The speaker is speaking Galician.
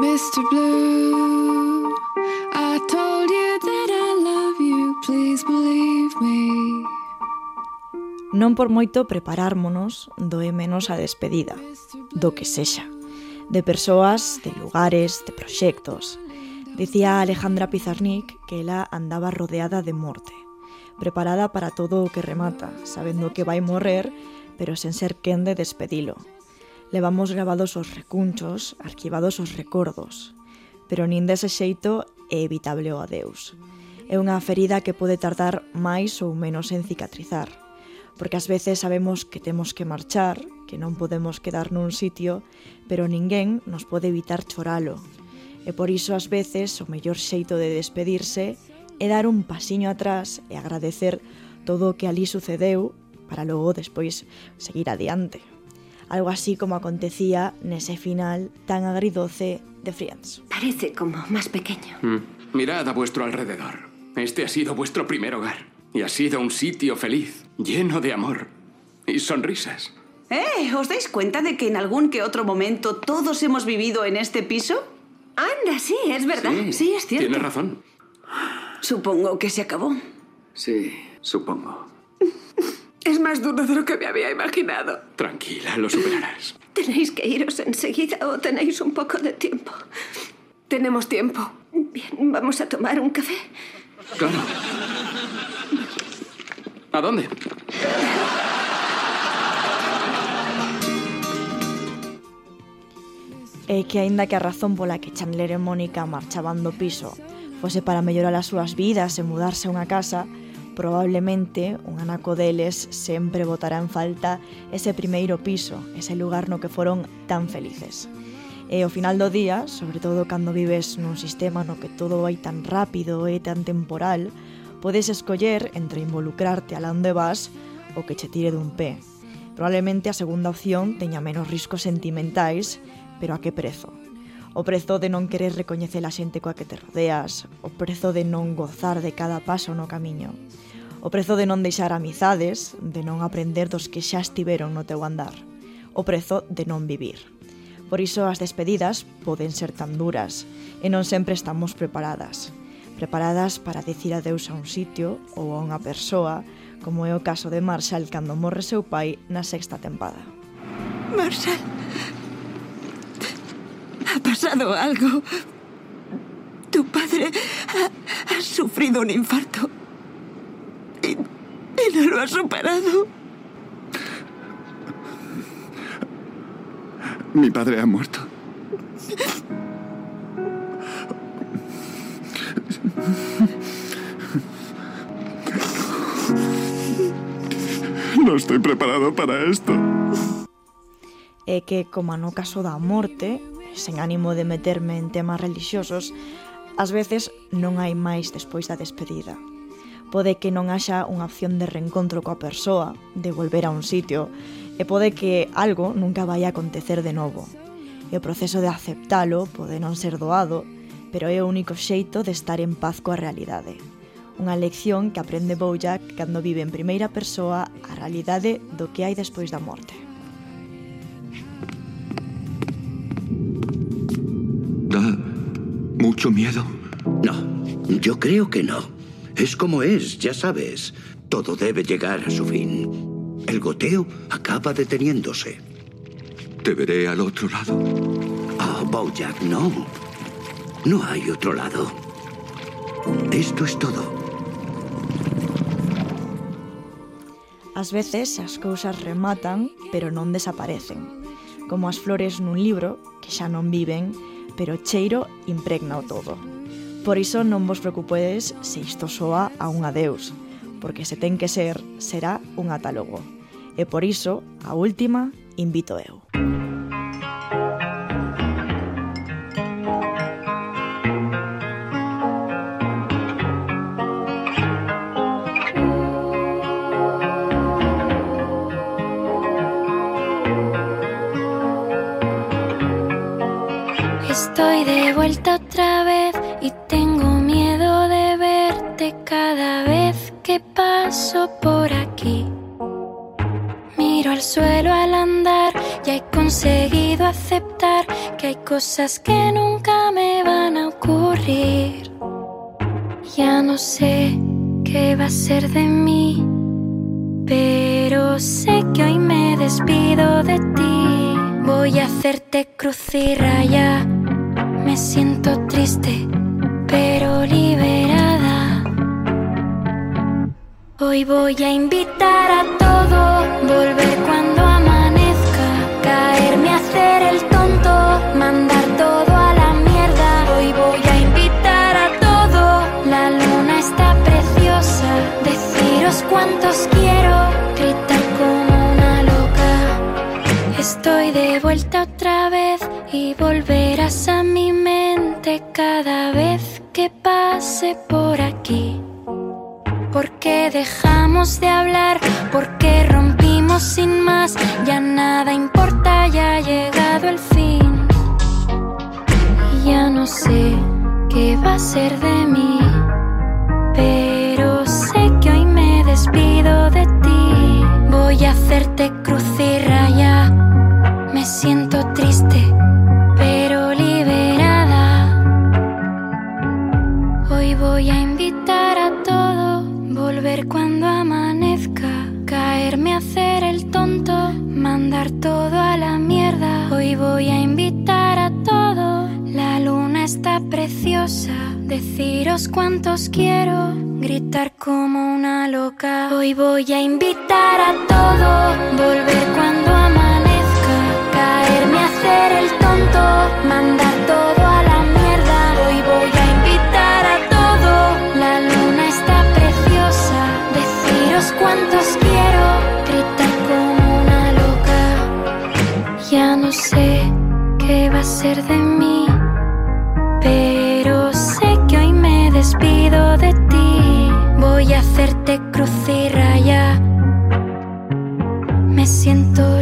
Mr. Blue, I told you that I love you, please believe me. Non por moito preparármonos doe menos a despedida, do que sexa, de persoas, de lugares, de proxectos. Dicía Alejandra Pizarnik que ela andaba rodeada de morte, preparada para todo o que remata, sabendo que vai morrer, pero sen ser quen de despedilo, levamos grabados os recunchos, arquivados os recordos, pero nin dese xeito é evitable o adeus. É unha ferida que pode tardar máis ou menos en cicatrizar, porque ás veces sabemos que temos que marchar, que non podemos quedar nun sitio, pero ninguén nos pode evitar choralo. E por iso ás veces o mellor xeito de despedirse é dar un pasiño atrás e agradecer todo o que ali sucedeu para logo despois seguir adiante. Algo así como acontecía nese final tan agridoce de Friends. Parece como más pequeño. Mm. Mirad a vuestro alrededor. Este ha sido vuestro primer hogar. Y ha sido un sitio feliz, lleno de amor y sonrisas. ¿Eh? ¿Os dais cuenta de que en algún que otro momento todos hemos vivido en este piso? Anda, sí, es verdad. Sí, sí es cierto. Tienes razón. Supongo que se acabó. Sí, supongo. Es más duro de lo que me había imaginado. Tranquila, lo superarás. ¿Tenéis que iros enseguida o tenéis un poco de tiempo? Tenemos tiempo. Bien, ¿vamos a tomar un café? Claro. ¿A dónde? É que aínda que a razón pola que Chandler e Mónica marchaban do piso fose para mellorar as súas vidas e mudarse a unha casa, probablemente un anaco deles sempre botará en falta ese primeiro piso, ese lugar no que foron tan felices. E ao final do día, sobre todo cando vives nun sistema no que todo vai tan rápido e tan temporal, podes escoller entre involucrarte alá onde vas o que che tire dun pé. Probablemente a segunda opción teña menos riscos sentimentais, pero a que prezo? o prezo de non querer recoñecer a xente coa que te rodeas, o prezo de non gozar de cada paso no camiño. O prezo de non deixar amizades, de non aprender dos que xa estiveron no teu andar. O prezo de non vivir. Por iso as despedidas poden ser tan duras e non sempre estamos preparadas. Preparadas para dicir adeus a un sitio ou a unha persoa, como é o caso de Marshall cando morre seu pai na sexta tempada. Marshall, ha pasado algo. Tu padre ha, ha sufrido un infarto. lo ha superado. Mi padre ha muerto. No estoy preparado para isto. É eh, que, como no caso da morte, sen ánimo de meterme en temas religiosos, ás veces non hai máis despois da despedida pode que non haxa unha opción de reencontro coa persoa, de volver a un sitio, e pode que algo nunca vai a acontecer de novo. E o proceso de aceptalo pode non ser doado, pero é o único xeito de estar en paz coa realidade. Unha lección que aprende Bojack cando vive en primeira persoa a realidade do que hai despois da morte. Da mucho miedo. No, yo creo que no. Es como es, ya sabes. Todo debe llegar a su fin. El goteo acaba deteniéndose. Te veré al otro lado. Ah, oh, Bojack, no. No hay otro lado. Esto es todo. Ás veces as cousas rematan, pero non desaparecen. Como as flores nun libro, que xa non viven, pero cheiro impregna o todo. Por iso non vos preocupedes se isto soa a un adeus, porque se ten que ser, será un atálogo. E por iso, a última, invito eu. Música Estoy de vuelta otra vez y tengo miedo de verte cada vez que paso por aquí. Mi miro al suelo al andar, ya he conseguido aceptar que hay cosas que nunca me van a ocurrir. Ya no sé qué va a ser de mí, pero sé que hoy me despido de ti. Voy a hacerte cruz y raya, me siento triste, pero liberada. Hoy voy a invitar a todo, volver cuando vuelta otra vez y volverás a mi mente cada vez que pase por aquí. ¿Por qué dejamos de hablar? ¿Por qué rompimos sin más? Ya nada importa, ya ha llegado el fin. Y ya no sé qué va a ser de mí. Deciros cuántos quiero, gritar como una loca. Hoy voy a invitar a todo, siento